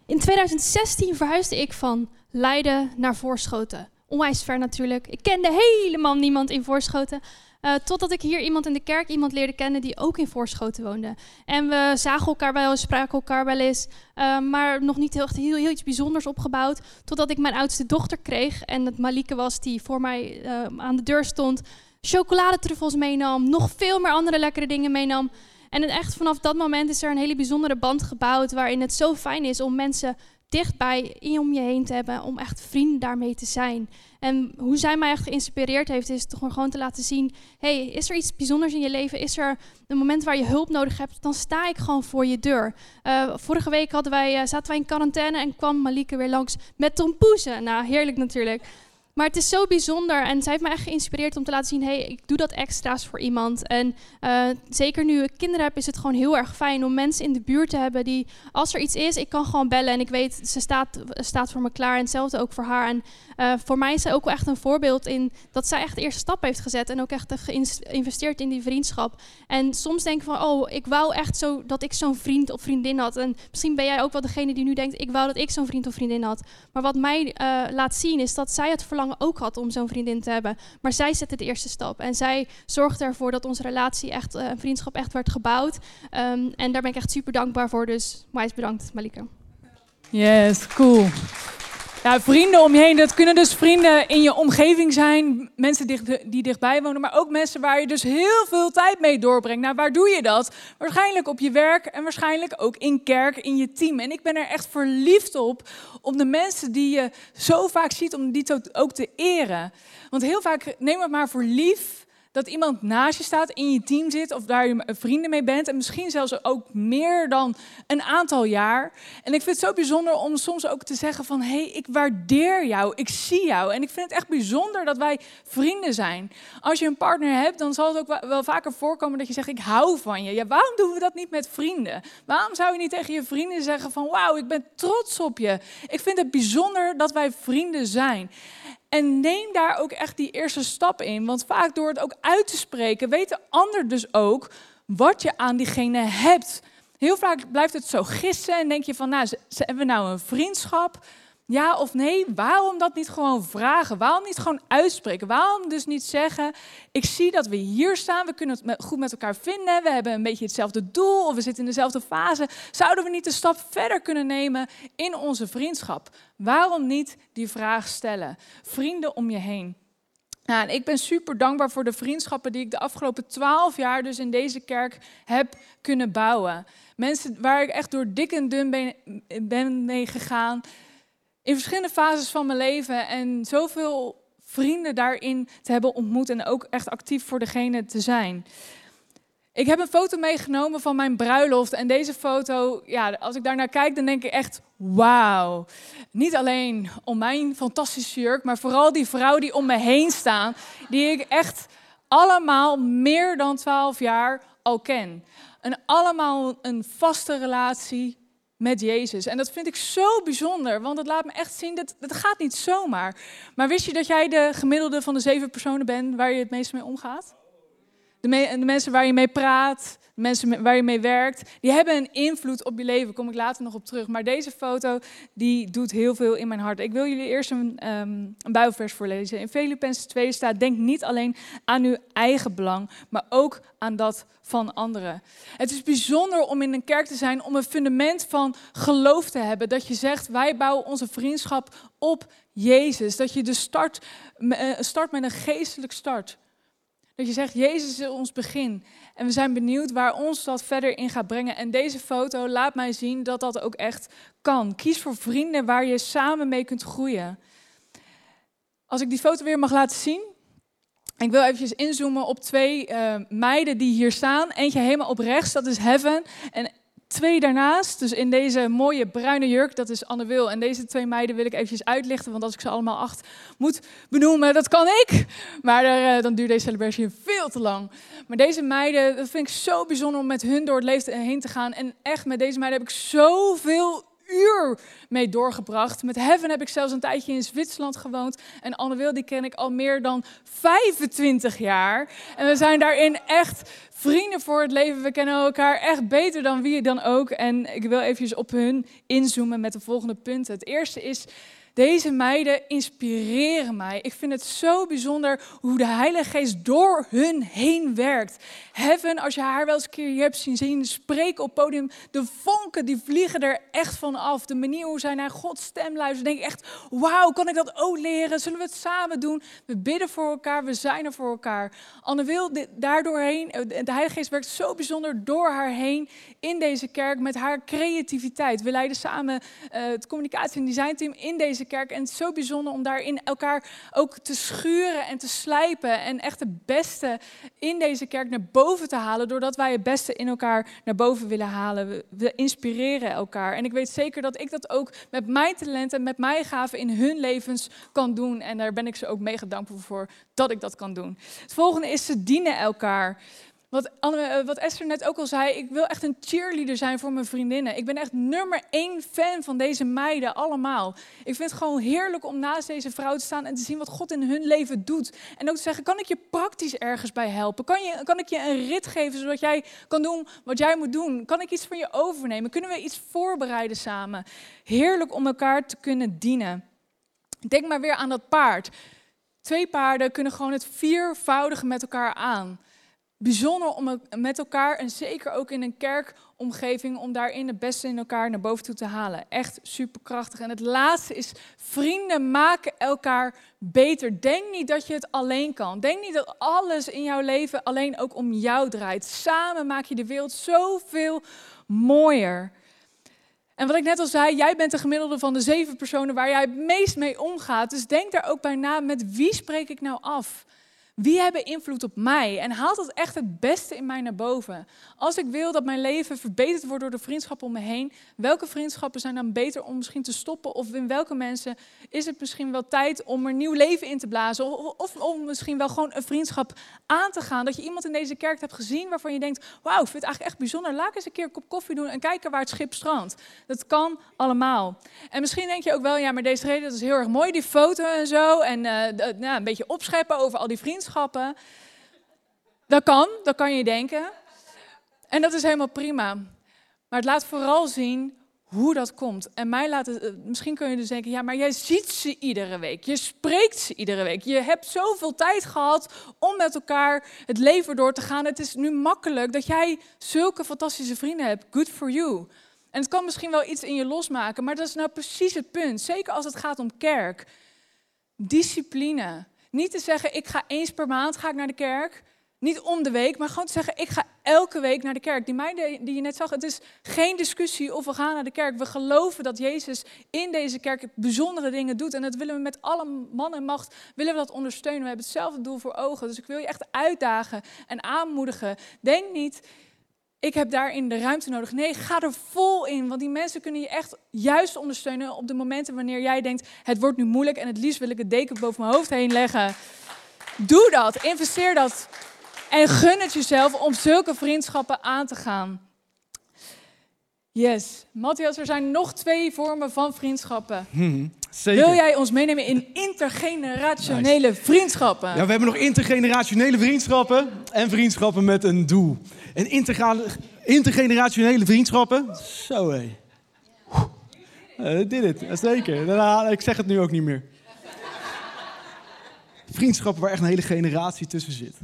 in 2016 verhuisde ik van Leiden naar Voorschoten. Onwijs ver natuurlijk. Ik kende helemaal niemand in Voorschoten. Uh, totdat ik hier iemand in de kerk iemand leerde kennen die ook in Voorschoten woonde. En we zagen elkaar wel spraken elkaar wel eens, uh, maar nog niet heel, heel, heel, iets bijzonders opgebouwd. Totdat ik mijn oudste dochter kreeg en het Malike was die voor mij uh, aan de deur stond. Chocoladetruffels meenam, nog veel meer andere lekkere dingen meenam. En echt vanaf dat moment is er een hele bijzondere band gebouwd waarin het zo fijn is om mensen dichtbij om je heen te hebben, om echt vrienden daarmee te zijn. En hoe zij mij echt geïnspireerd heeft, is toch gewoon te laten zien: hey, is er iets bijzonders in je leven? Is er een moment waar je hulp nodig hebt? Dan sta ik gewoon voor je deur. Uh, vorige week hadden wij, uh, zaten wij in quarantaine en kwam Malike weer langs met tompoezen. Nou, heerlijk natuurlijk. Maar het is zo bijzonder en zij heeft me echt geïnspireerd om te laten zien: hey, ik doe dat extra's voor iemand. En uh, zeker nu ik kinderen heb, is het gewoon heel erg fijn om mensen in de buurt te hebben die, als er iets is, ik kan gewoon bellen en ik weet, ze staat, staat voor me klaar. En hetzelfde ook voor haar. En uh, voor mij is zij ook wel echt een voorbeeld in dat zij echt de eerste stap heeft gezet en ook echt geïnvesteerd in die vriendschap. En soms denk ik van: oh, ik wou echt zo dat ik zo'n vriend of vriendin had. En misschien ben jij ook wel degene die nu denkt: ik wou dat ik zo'n vriend of vriendin had. Maar wat mij uh, laat zien is dat zij het verlangen ook had om zo'n vriendin te hebben. Maar zij zette de eerste stap. En zij zorgde ervoor dat onze relatie echt, uh, vriendschap echt werd gebouwd. Um, en daar ben ik echt super dankbaar voor. Dus maar bedankt, Malika. Yes, cool. Ja, vrienden om je heen, dat kunnen dus vrienden in je omgeving zijn, mensen die dichtbij wonen, maar ook mensen waar je dus heel veel tijd mee doorbrengt. Nou, waar doe je dat? Waarschijnlijk op je werk en waarschijnlijk ook in kerk, in je team. En ik ben er echt verliefd op, om de mensen die je zo vaak ziet, om die ook te eren. Want heel vaak neem het maar voor lief dat iemand naast je staat, in je team zit of daar je vrienden mee bent. En misschien zelfs ook meer dan een aantal jaar. En ik vind het zo bijzonder om soms ook te zeggen van... hé, hey, ik waardeer jou, ik zie jou. En ik vind het echt bijzonder dat wij vrienden zijn. Als je een partner hebt, dan zal het ook wel vaker voorkomen dat je zegt... ik hou van je. Ja, waarom doen we dat niet met vrienden? Waarom zou je niet tegen je vrienden zeggen van... wauw, ik ben trots op je. Ik vind het bijzonder dat wij vrienden zijn. En neem daar ook echt die eerste stap in. Want vaak door het ook uit te spreken, weet de ander dus ook wat je aan diegene hebt. Heel vaak blijft het zo gissen en denk je van, nou, hebben we nou een vriendschap? Ja of nee? Waarom dat niet gewoon vragen? Waarom niet gewoon uitspreken? Waarom dus niet zeggen: Ik zie dat we hier staan, we kunnen het goed met elkaar vinden, we hebben een beetje hetzelfde doel of we zitten in dezelfde fase. Zouden we niet een stap verder kunnen nemen in onze vriendschap? Waarom niet die vraag stellen? Vrienden om je heen. Nou, ik ben super dankbaar voor de vriendschappen die ik de afgelopen twaalf jaar dus in deze kerk heb kunnen bouwen. Mensen waar ik echt door dik en dun ben, ben mee gegaan in verschillende fases van mijn leven en zoveel vrienden daarin te hebben ontmoet en ook echt actief voor degene te zijn. Ik heb een foto meegenomen van mijn bruiloft en deze foto, ja, als ik daarnaar kijk, dan denk ik echt, wauw. Niet alleen om mijn fantastische jurk, maar vooral die vrouw die om me heen staan, die ik echt allemaal meer dan twaalf jaar al ken. en allemaal een vaste relatie met Jezus. En dat vind ik zo bijzonder, want het laat me echt zien dat het gaat niet zomaar. Maar wist je dat jij de gemiddelde van de zeven personen bent waar je het meest mee omgaat? De, de mensen waar je mee praat, mensen waar je mee werkt, die hebben een invloed op je leven. Daar kom ik later nog op terug. Maar deze foto, die doet heel veel in mijn hart. Ik wil jullie eerst een, um, een Bijbelvers voorlezen. In Filippenzen 2 staat, denk niet alleen aan uw eigen belang, maar ook aan dat van anderen. Het is bijzonder om in een kerk te zijn, om een fundament van geloof te hebben. Dat je zegt, wij bouwen onze vriendschap op Jezus. Dat je de start, eh, start met een geestelijk start. Dat je zegt, Jezus is ons begin. En we zijn benieuwd waar ons dat verder in gaat brengen. En deze foto laat mij zien dat dat ook echt kan. Kies voor vrienden waar je samen mee kunt groeien. Als ik die foto weer mag laten zien. Ik wil eventjes inzoomen op twee uh, meiden die hier staan. Eentje helemaal op rechts, dat is Heaven. En twee daarnaast, dus in deze mooie bruine jurk, dat is Anne Wil. En deze twee meiden wil ik eventjes uitlichten, want als ik ze allemaal acht moet benoemen, dat kan ik. Maar uh, dan duurt deze celebratie veel te lang. Maar deze meiden, dat vind ik zo bijzonder om met hun door het leven heen te gaan. En echt, met deze meiden heb ik zoveel uur mee doorgebracht. Met Heaven heb ik zelfs een tijdje in Zwitserland gewoond. En Anne Wil, die ken ik al meer dan 25 jaar. En we zijn daarin echt vrienden voor het leven. We kennen elkaar echt beter dan wie dan ook. En ik wil even op hun inzoomen met de volgende punten. Het eerste is deze meiden inspireren mij. Ik vind het zo bijzonder hoe de Heilige Geest door hun heen werkt. Heaven, als je haar wel eens een keer hebt zien zien spreken op podium, de vonken die vliegen er echt van af. De manier hoe zij naar Gods stem luisteren, denk ik echt, wauw, kan ik dat ook leren? Zullen we het samen doen? We bidden voor elkaar, we zijn er voor elkaar. Anne wil daardoorheen, eh, de Heilige Geest werkt zo bijzonder door haar heen in deze kerk met haar creativiteit. We leiden samen uh, het communicatie- en designteam in deze kerk. En het is zo bijzonder om daarin elkaar ook te schuren en te slijpen. En echt het beste in deze kerk naar boven te halen. Doordat wij het beste in elkaar naar boven willen halen. We, inspireren elkaar. En ik weet zeker dat ik dat ook met mijn talenten, met mijn gaven in hun levens kan doen. En daar ben ik ze ook mega dankbaar voor dat ik dat kan doen. Het volgende is ze dienen elkaar. Wat, eh, wat Esther net ook al zei, ik wil echt een cheerleader zijn voor mijn vriendinnen. Ik ben echt nummer één fan van deze meiden allemaal. Ik vind het gewoon heerlijk om naast deze vrouw te staan en te zien wat God in hun leven doet. En ook te zeggen, kan ik je praktisch ergens bij helpen? Kan, je, kan ik je een rit geven zodat jij kan doen wat jij moet doen? Kan ik iets van je overnemen? Kunnen we iets voorbereiden samen? Heerlijk om elkaar te kunnen dienen. Denk maar weer aan dat paard. Twee paarden kunnen gewoon het viervoudige met elkaar aan bijzonder om met elkaar, en zeker ook in een kerkomgeving, om daarin het beste in elkaar naar boven toe te halen. Echt superkrachtig. En het laatste is, vrienden maken elkaar beter. Denk niet dat je het alleen kan. Denk niet dat alles in jouw leven alleen ook om jou draait. Samen maak je de wereld zoveel mooier. En wat ik net al zei, jij bent de gemiddelde van de zeven personen waar jij het meest mee omgaat. Dus denk daar ook bij na, met wie spreek ik nou af? Wie hebben invloed op mij? En haalt dat echt het beste in mij naar boven? Als ik wil dat mijn leven verbeterd wordt door de vriendschappen om me heen, welke vriendschappen zijn dan beter om misschien te stoppen? Of in welke mensen is het misschien wel tijd om er nieuw leven in te blazen? Of, om misschien wel gewoon een vriendschap aan te gaan. Dat je iemand in deze kerk hebt gezien waarvan je denkt, wauw, ik vind het eigenlijk echt bijzonder. Laat eens een keer een kop koffie doen en kijken waar het schip strandt. Dat kan allemaal. En misschien denk je ook wel, ja, maar deze reden dat is heel erg mooi, die foto en zo. En uh, nou, een beetje opscheppen over al die vriendschappen Dat kan, dat kan je denken. En dat is helemaal prima. Maar het laat vooral zien hoe dat komt. En mij laat het, eh, misschien kun je dus denken, ja, maar jij ziet ze iedere week. Je spreekt ze iedere week. Je hebt zoveel tijd gehad om met elkaar het leven door te gaan. Het is nu makkelijk dat jij zulke fantastische vrienden hebt. Good for you. En het kan misschien wel iets in je losmaken, maar dat is nou precies het punt. Zeker als het gaat om kerk. Discipline. Niet te zeggen, ik ga eens per maand ga ik naar de kerk. Niet om de week, maar gewoon te zeggen, ik ga elke week naar de kerk. Die meiden die je net zag, het is geen discussie of we gaan naar de kerk. We geloven dat Jezus in deze kerk bijzondere dingen doet. En dat willen we met alle man en macht, willen we dat ondersteunen. We hebben hetzelfde doel voor ogen. Dus ik wil je echt uitdagen en aanmoedigen. Denk niet, ik heb daarin de ruimte nodig. Nee, ga er vol in, want die mensen kunnen je echt juist ondersteunen op de momenten wanneer jij denkt, het wordt nu moeilijk en het liefst wil ik het deken boven mijn hoofd heen leggen. Doe dat, investeer dat En gun het jezelf om zulke vriendschappen aan te gaan. Yes. Matthias, er zijn nog twee vormen van vriendschappen. Hmm, zeker. Wil jij ons meenemen in intergenerationele vriendschappen? Ja, we hebben nog intergenerationele vriendschappen en vriendschappen met een doel. En intergenerationele vriendschappen, zo hé. Uh, dit het, zeker. Ik zeg het nu ook niet meer. Vriendschappen waar echt een hele generatie tussen zit.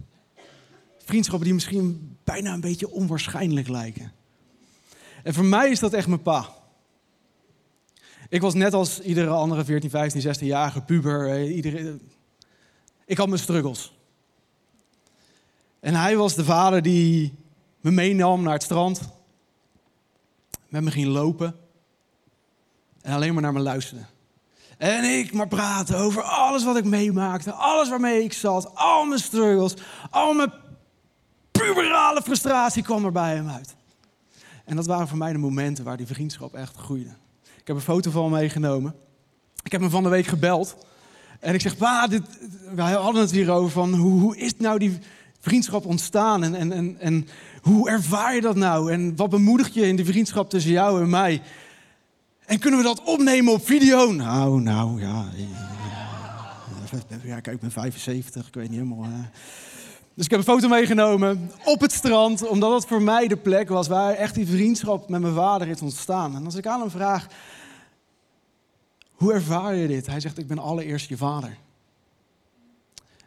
Vriendschappen die misschien bijna een beetje onwaarschijnlijk lijken. En voor mij is dat echt mijn pa. Ik was net als iedere andere 14, 15, 16-jarige puber. Ik had mijn struggles. En hij was de vader die me meenam naar het strand. Met me ging lopen. En alleen maar naar me luisterde. En ik maar praten over alles wat ik meemaakte. Alles waarmee ik zat. Al mijn struggles. Al mijn puberale frustratie kwam er bij hem uit. En dat waren voor mij de momenten waar die vriendschap echt groeide. Ik heb een foto van meegenomen. Ik heb hem van de week gebeld. En ik zeg, pa, dit, wij hadden het hierover van hoe, hoe is nou die vriendschap ontstaan? En, en, en, en hoe ervaar je dat nou? En wat bemoedigt je in de vriendschap tussen jou en mij? En kunnen we dat opnemen op video? Nou, nou, ja. Ja, kijk, ik ben 75, ik weet niet helemaal. Dus ik heb een foto meegenomen op het strand, omdat het voor mij de plek was waar echt die vriendschap met mijn vader is ontstaan. En als ik aan hem vraag, hoe ervaar je dit? Hij zegt, ik ben allereerst je vader.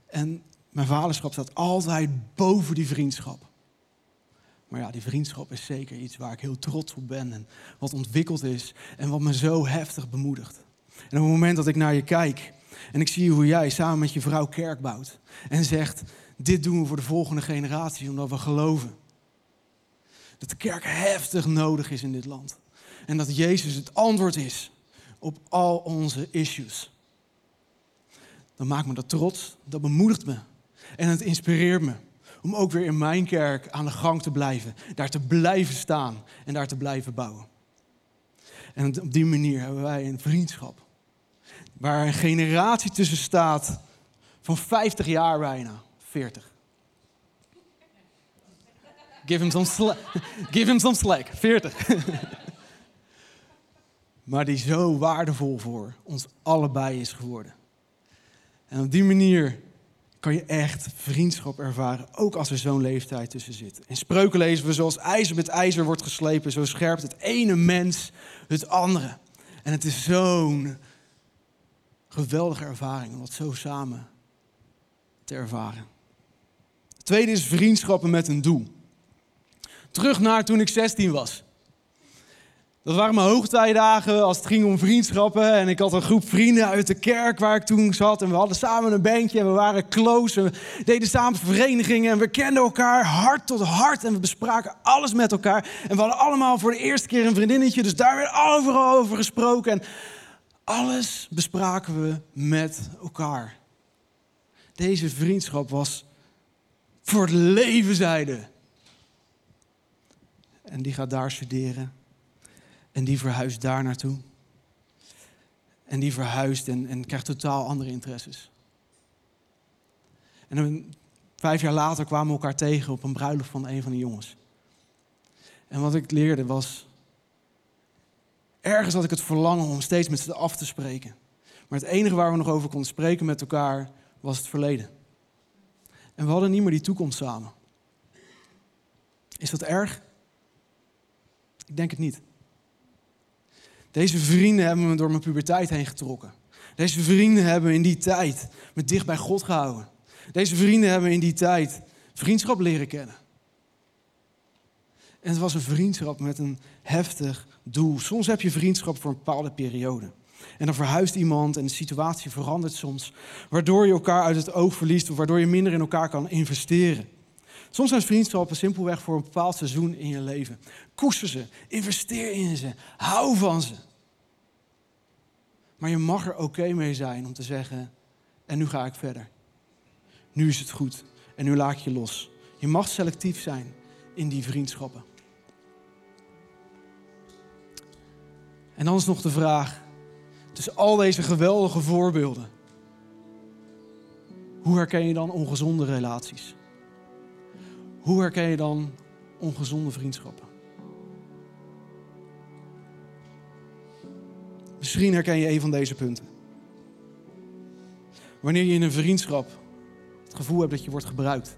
En mijn vaderschap staat altijd boven die vriendschap. Maar ja, die vriendschap is zeker iets waar ik heel trots op ben en wat ontwikkeld is en wat me zo heftig bemoedigt. En op het moment dat ik naar je kijk en ik zie hoe jij samen met je vrouw kerk bouwt en zegt, dit doen we voor de volgende generatie omdat we geloven. Dat de kerk heftig nodig is in dit land. En dat Jezus het antwoord is op al onze issues. Dan maakt me dat trots, dat bemoedigt me. En het inspireert me om ook weer in mijn kerk aan de gang te blijven. Daar te blijven staan en daar te blijven bouwen. En op die manier hebben wij een vriendschap. Waar een generatie tussen staat van 50 jaar bijna. 40. Give him some. Give him some slack. 40. maar die zo waardevol voor ons allebei is geworden. En op die manier kan je echt vriendschap ervaren, ook als er zo'n leeftijd tussen zit. In spreuken lezen we zoals ijzer met ijzer wordt geslepen, zo scherpt het ene mens het andere. En het is zo'n geweldige ervaring om dat zo samen te ervaren tweede is vriendschappen met een doel. Terug naar toen ik 16 was. Dat waren mijn hoogtijdagen als het ging om vriendschappen. En ik had een groep vrienden uit de kerk waar ik toen zat. En we hadden samen een bandje en we waren close. En we deden samen verenigingen en we kenden elkaar hart tot hart. En we bespraken alles met elkaar. En we hadden allemaal voor de eerste keer een vriendinnetje. Dus daar werd overal over gesproken. En alles bespraken we met elkaar. Deze vriendschap was voor het leven zeiden. En die gaat daar studeren. En die verhuist daar naartoe. En die verhuist en, en krijgt totaal andere interesses. En vijf jaar later kwamen we elkaar tegen op een bruiloft van een van de jongens. En wat ik leerde was. Ergens had ik het verlangen om steeds met ze af te spreken. Maar het enige waar we nog over konden spreken met elkaar was het verleden. En we hadden niet meer die toekomst samen. Is dat erg? Ik denk het niet. Deze vrienden hebben me door mijn puberteit heen getrokken. Deze vrienden hebben in die tijd me dicht bij God gehouden. Deze vrienden hebben in die tijd vriendschap leren kennen. En het was een vriendschap met een heftig doel. Soms heb je vriendschap voor een bepaalde periode. En dan verhuist iemand en de situatie verandert soms, waardoor je elkaar uit het oog verliest of waardoor je minder in elkaar kan investeren. Soms zijn vriendschappen simpelweg voor een bepaald seizoen in je leven. Koester ze, investeer in ze, hou van ze. Maar je mag er oké mee zijn om te zeggen, en nu ga ik verder. Nu is het goed en nu laat je los. Je mag selectief zijn in die vriendschappen. En dan is nog de vraag, Tussen al deze geweldige voorbeelden. Hoe herken je dan ongezonde relaties? Hoe herken je dan ongezonde vriendschappen? Misschien herken je een van deze punten. Wanneer je in een vriendschap het gevoel hebt dat je wordt gebruikt.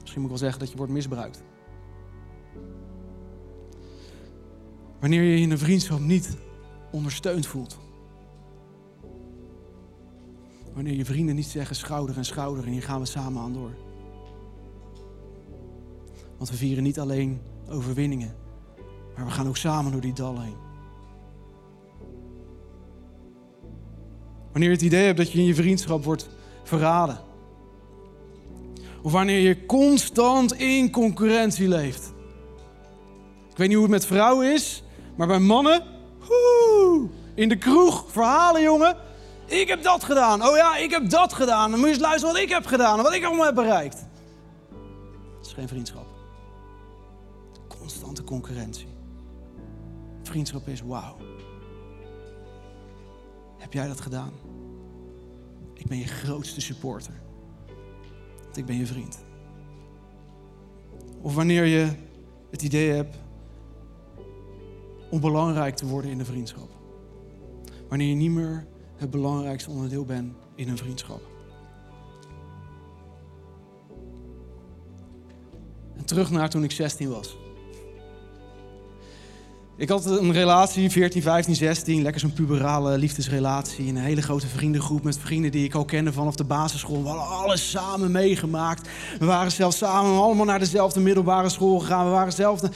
Misschien moet ik wel zeggen dat je wordt misbruikt. Wanneer je je in een vriendschap niet ondersteund voelt. Wanneer je vrienden niet zeggen schouder en schouder en hier gaan we samen aan door. Want we vieren niet alleen overwinningen, maar we gaan ook samen door die dal heen. Wanneer je het idee hebt dat je in je vriendschap wordt verraden. Of wanneer je constant in concurrentie leeft. Ik weet niet hoe het met vrouwen is, maar bij mannen, woe, in de kroeg, verhalen jongen. Ik heb dat gedaan. Oh ja, ik heb dat gedaan. Dan moet je eens luisteren wat ik heb gedaan wat ik allemaal heb bereikt. Dat is geen vriendschap. Constante concurrentie. Vriendschap is wauw. Heb jij dat gedaan? Ik ben je grootste supporter. Want ik ben je vriend. Of wanneer je het idee hebt om belangrijk te worden in de vriendschap. Wanneer je niet meer het belangrijkste onderdeel bent in een vriendschap. En terug naar toen ik 16 was. Ik had een relatie, 14, 15, 16, lekker zo'n puberale liefdesrelatie. Een hele grote vriendengroep met vrienden die ik al kende vanaf de basisschool. We hadden alles samen meegemaakt. We waren zelfs samen allemaal naar dezelfde middelbare school gegaan. We waren dezelfde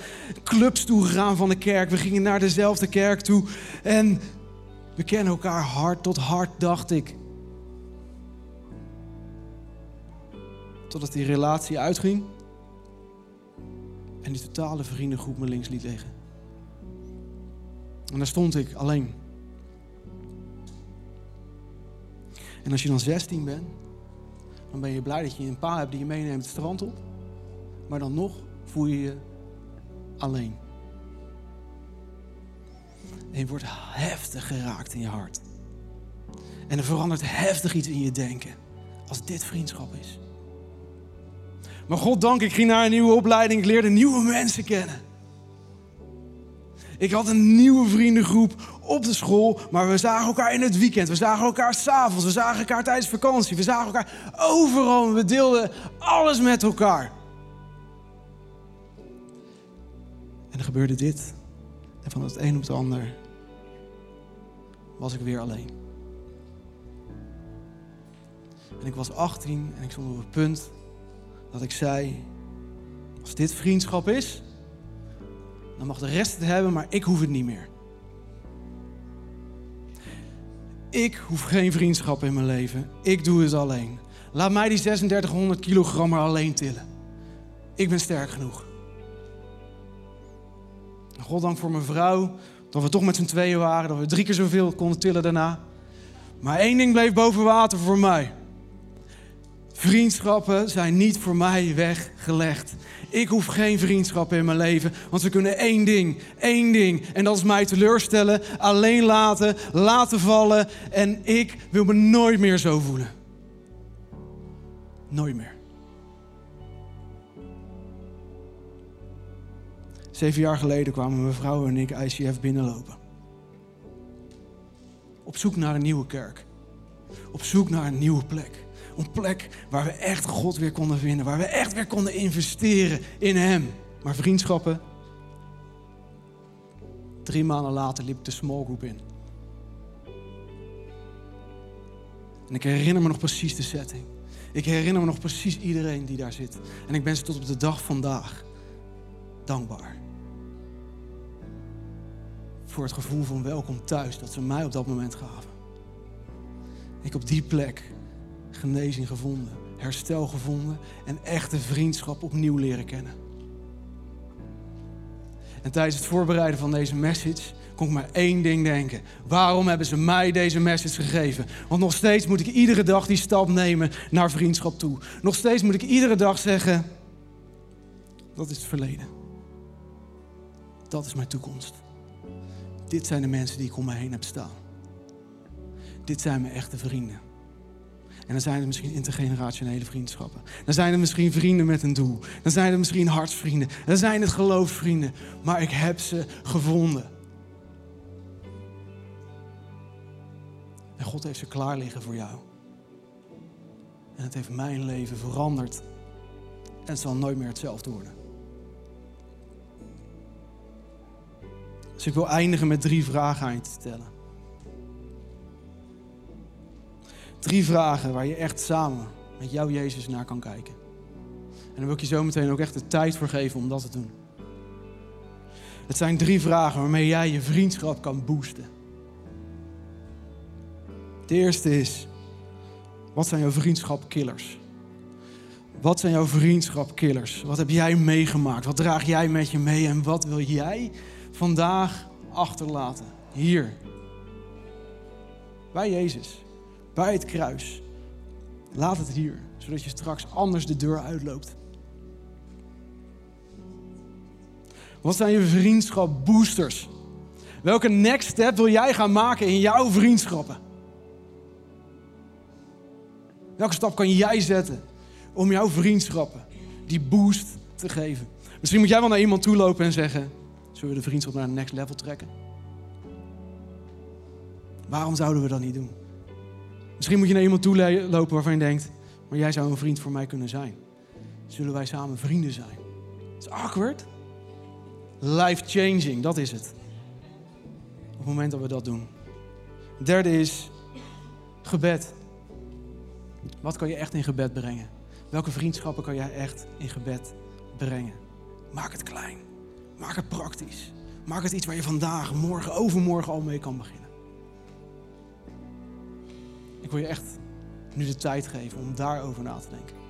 clubs toegegaan van de kerk. We gingen naar dezelfde kerk toe. En we kennen elkaar hart tot hart, dacht ik. Totdat die relatie uitging. En die totale vriendengroep me links liet liggen. En daar stond ik alleen. En als je dan 16 bent, dan ben je blij dat je een pa hebt die je meeneemt het strand op. Maar dan nog voel je je alleen. En wordt heftig geraakt in je hart. En er verandert heftig iets in je denken. Als dit vriendschap is. Maar God dank, ik ging naar een nieuwe opleiding. Ik leerde nieuwe mensen kennen. Ik had een nieuwe vriendengroep op de school, maar we zagen elkaar in het weekend. We zagen elkaar s'avonds, we zagen elkaar tijdens vakantie. We zagen elkaar overal. We deelden alles met elkaar. En er gebeurde dit. En van het een op het ander was ik weer alleen. En ik was 18 en ik stond op het punt dat ik zei: Als dit vriendschap is, dan mag de rest het hebben, maar ik hoef het niet meer. Ik hoef geen vriendschap in mijn leven. Ik doe het alleen. Laat mij die 3600 kilogram alleen tillen. Ik ben sterk genoeg. Goddank voor mijn vrouw, dat we toch met z'n tweeën waren, dat we drie keer zoveel konden tillen daarna. Maar één ding bleef boven water voor mij. Vriendschappen zijn niet voor mij weggelegd. Ik hoef geen vriendschappen in mijn leven, want ze kunnen één ding, één ding. En dat is mij teleurstellen, alleen laten, laten vallen. En ik wil me nooit meer zo voelen. Nooit meer. Zeven jaar geleden kwamen mijn vrouw en ik ICF binnenlopen. Op zoek naar een nieuwe kerk. Op zoek naar een nieuwe plek. Een plek waar we echt God weer konden vinden. Waar we echt weer konden investeren in Hem. Maar vriendschappen. Drie maanden later liep de small group in. En ik herinner me nog precies de setting. Ik herinner me nog precies iedereen die daar zit. En ik ben ze tot op de dag vandaag dankbaar. Voor het gevoel van welkom thuis dat ze mij op dat moment gaven. Ik op die plek genezing gevonden, herstel gevonden en echte vriendschap opnieuw leren kennen. En tijdens het voorbereiden van deze message kon ik maar één ding denken. Waarom hebben ze mij deze message gegeven? Want nog steeds moet ik iedere dag die stap nemen naar vriendschap toe. Nog steeds moet ik iedere dag zeggen, dat is het verleden. Dat is mijn toekomst. Dit zijn de mensen die ik om me heen heb staan. Dit zijn mijn echte vrienden. En dan zijn het misschien intergenerationele vriendschappen. Dan zijn het misschien vrienden met een doel. Dan zijn het misschien hartsvrienden. Dan zijn het geloofsvrienden. Maar ik heb ze gevonden. En God heeft ze klaar liggen voor jou. En het heeft mijn leven veranderd. En het zal nooit meer hetzelfde worden. Dus ik wil eindigen met drie vragen aan je te stellen. Drie vragen waar je echt samen met jouw Jezus naar kan kijken. En daar wil ik je zo meteen ook echt de tijd voor geven om dat te doen. Het zijn drie vragen waarmee jij je vriendschap kan boosten. De eerste is, wat zijn jouw vriendschapkillers? Wat zijn jouw vriendschapkillers? Wat heb jij meegemaakt? Wat draag jij met je mee? En wat wil jij vandaag achterlaten? Hier. Bij Jezus. Bij het kruis. Laat het hier, zodat je straks anders de deur uitloopt. Wat zijn je vriendschap boosters? Welke next step wil jij gaan maken in jouw vriendschappen? Welke stap kan jij zetten om jouw vriendschappen die boost te geven? Misschien moet jij wel naar iemand toe lopen en zeggen: Zullen we de vriendschap naar een next level trekken? Waarom zouden we dat niet doen? Misschien moet je naar iemand toe lopen waarvan je denkt: Maar jij zou een vriend voor mij kunnen zijn. Zullen wij samen vrienden zijn? Het is awkward. Life changing, dat is het. Op het moment dat we dat doen. Derde is gebed. Wat kan je echt in gebed brengen? Welke vriendschappen kan jij echt in gebed brengen? Maak het klein. Maak het praktisch. Maak het iets waar je vandaag, morgen, overmorgen al mee kan beginnen. Ik wil je echt nu de tijd geven om daarover na te denken.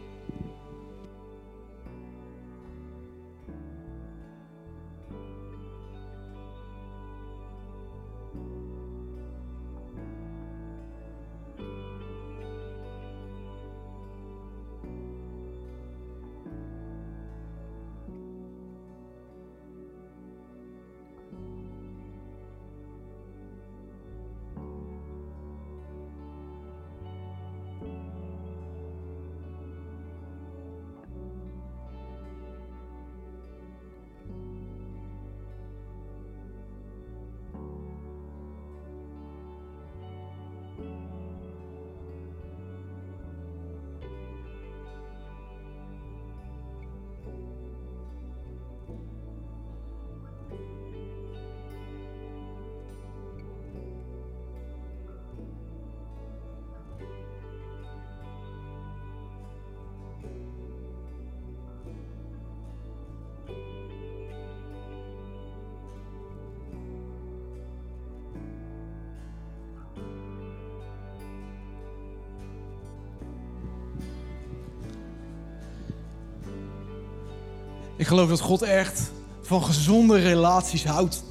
Ik geloof dat God echt van gezonde relaties houdt.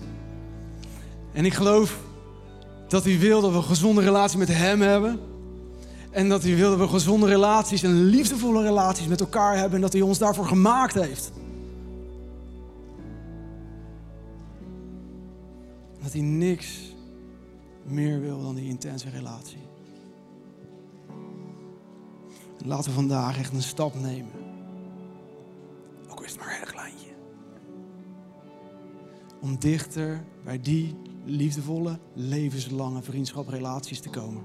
En ik geloof dat hij wil dat we een gezonde relatie met hem hebben. En dat hij wil dat we gezonde relaties en liefdevolle relaties met elkaar hebben. En dat hij ons daarvoor gemaakt heeft. Dat hij niks meer wil dan die intense relatie. laten we vandaag echt een stap nemen Om dichter bij die liefdevolle, levenslange vriendschaprelaties te komen.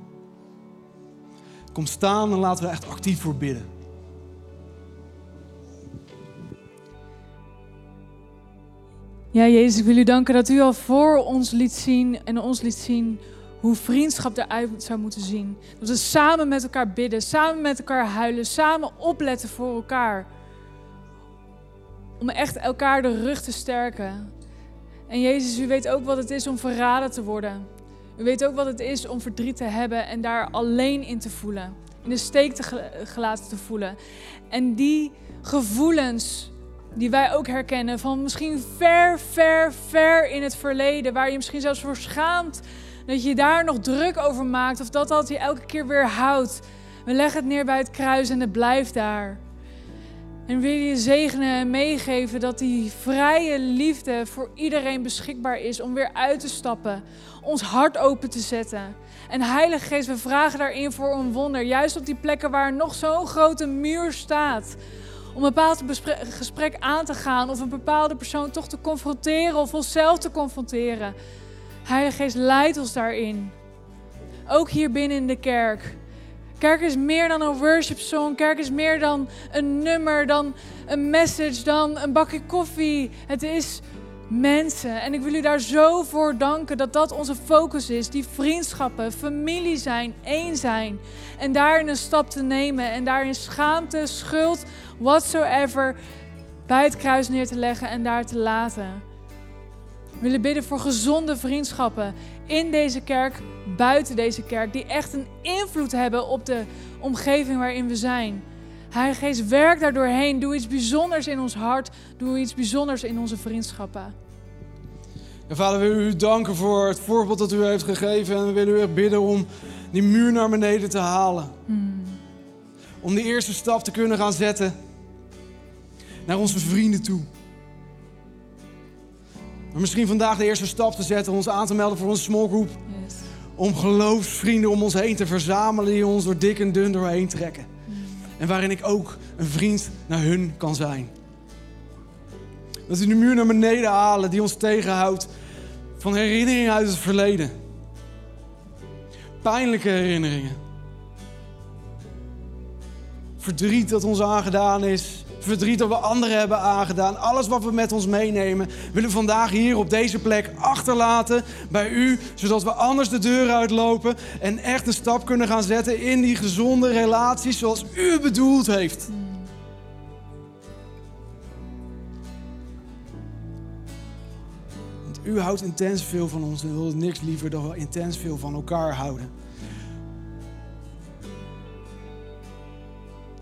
Kom staan en laten we echt actief voor bidden. Ja, Jezus, ik wil u danken dat u al voor ons liet zien en ons liet zien hoe vriendschap eruit zou moeten zien. Dat we samen met elkaar bidden, samen met elkaar huilen, samen opletten voor elkaar. Om echt elkaar de rug te sterken. En Jezus, u weet ook wat het is om verraden te worden. U weet ook wat het is om verdriet te hebben en daar alleen in te voelen. In de steek te gelaten te voelen. En die gevoelens die wij ook herkennen van misschien ver, ver, ver in het verleden, waar je misschien zelfs voor schaamt dat je daar nog druk over maakt of dat dat je elke keer weer houdt. We leggen het neer bij het kruis en het blijft daar. En wil je zegenen en meegeven dat die vrije liefde voor iedereen beschikbaar is om weer uit te stappen, ons hart open te zetten. En Heilige Geest, we vragen daarin voor een wonder, juist op die plekken waar nog zo'n grote muur staat. Om een bepaald gesprek aan te gaan of een bepaalde persoon toch te confronteren of onszelf te confronteren. Heilige Geest, leid ons daarin. Ook hier binnen in de kerk. Kerk is meer dan een worship song. Kerk is meer dan een nummer, dan een message, dan een bakje koffie. Het is mensen. En ik wil u daar zo voor danken dat dat onze focus is. Die vriendschappen, familie zijn, één zijn. En daarin een stap te nemen. En daarin schaamte, schuld, whatsoever bij het kruis neer te leggen en daar te laten. We willen bidden voor gezonde vriendschappen in deze kerk, buiten deze kerk, die echt een invloed hebben op de omgeving waarin we zijn. Heilige Geest, werk daar doorheen. Doe iets bijzonders in ons hart. Doe iets bijzonders in onze vriendschappen. En vader, we willen u danken voor het voorbeeld dat u heeft gegeven. En we willen u echt bidden om die muur naar beneden te halen. Hmm. Om die eerste stap te kunnen gaan zetten naar onze vrienden toe. Maar misschien vandaag de eerste stap te zetten, ons aan te melden voor onze small group. Yes. Om geloofsvrienden om ons heen te verzamelen die ons door dik en dun doorheen trekken. Mm. En waarin ik ook een vriend naar hun kan zijn. Dat we de muur naar beneden halen die ons tegenhoudt van herinneringen uit het verleden. Pijnlijke herinneringen. Verdriet dat ons aangedaan is verdriet dat we anderen hebben aangedaan. Alles wat we met ons meenemen, willen we vandaag hier op deze plek achterlaten bij u. Zodat we anders de deur uitlopen en echt een stap kunnen gaan zetten in die gezonde relaties zoals u bedoeld heeft. Want u houdt intens veel van ons en wil niks liever dan we intens veel van elkaar houden.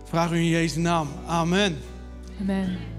Vraag u in Jezus' naam. Amen. Amen.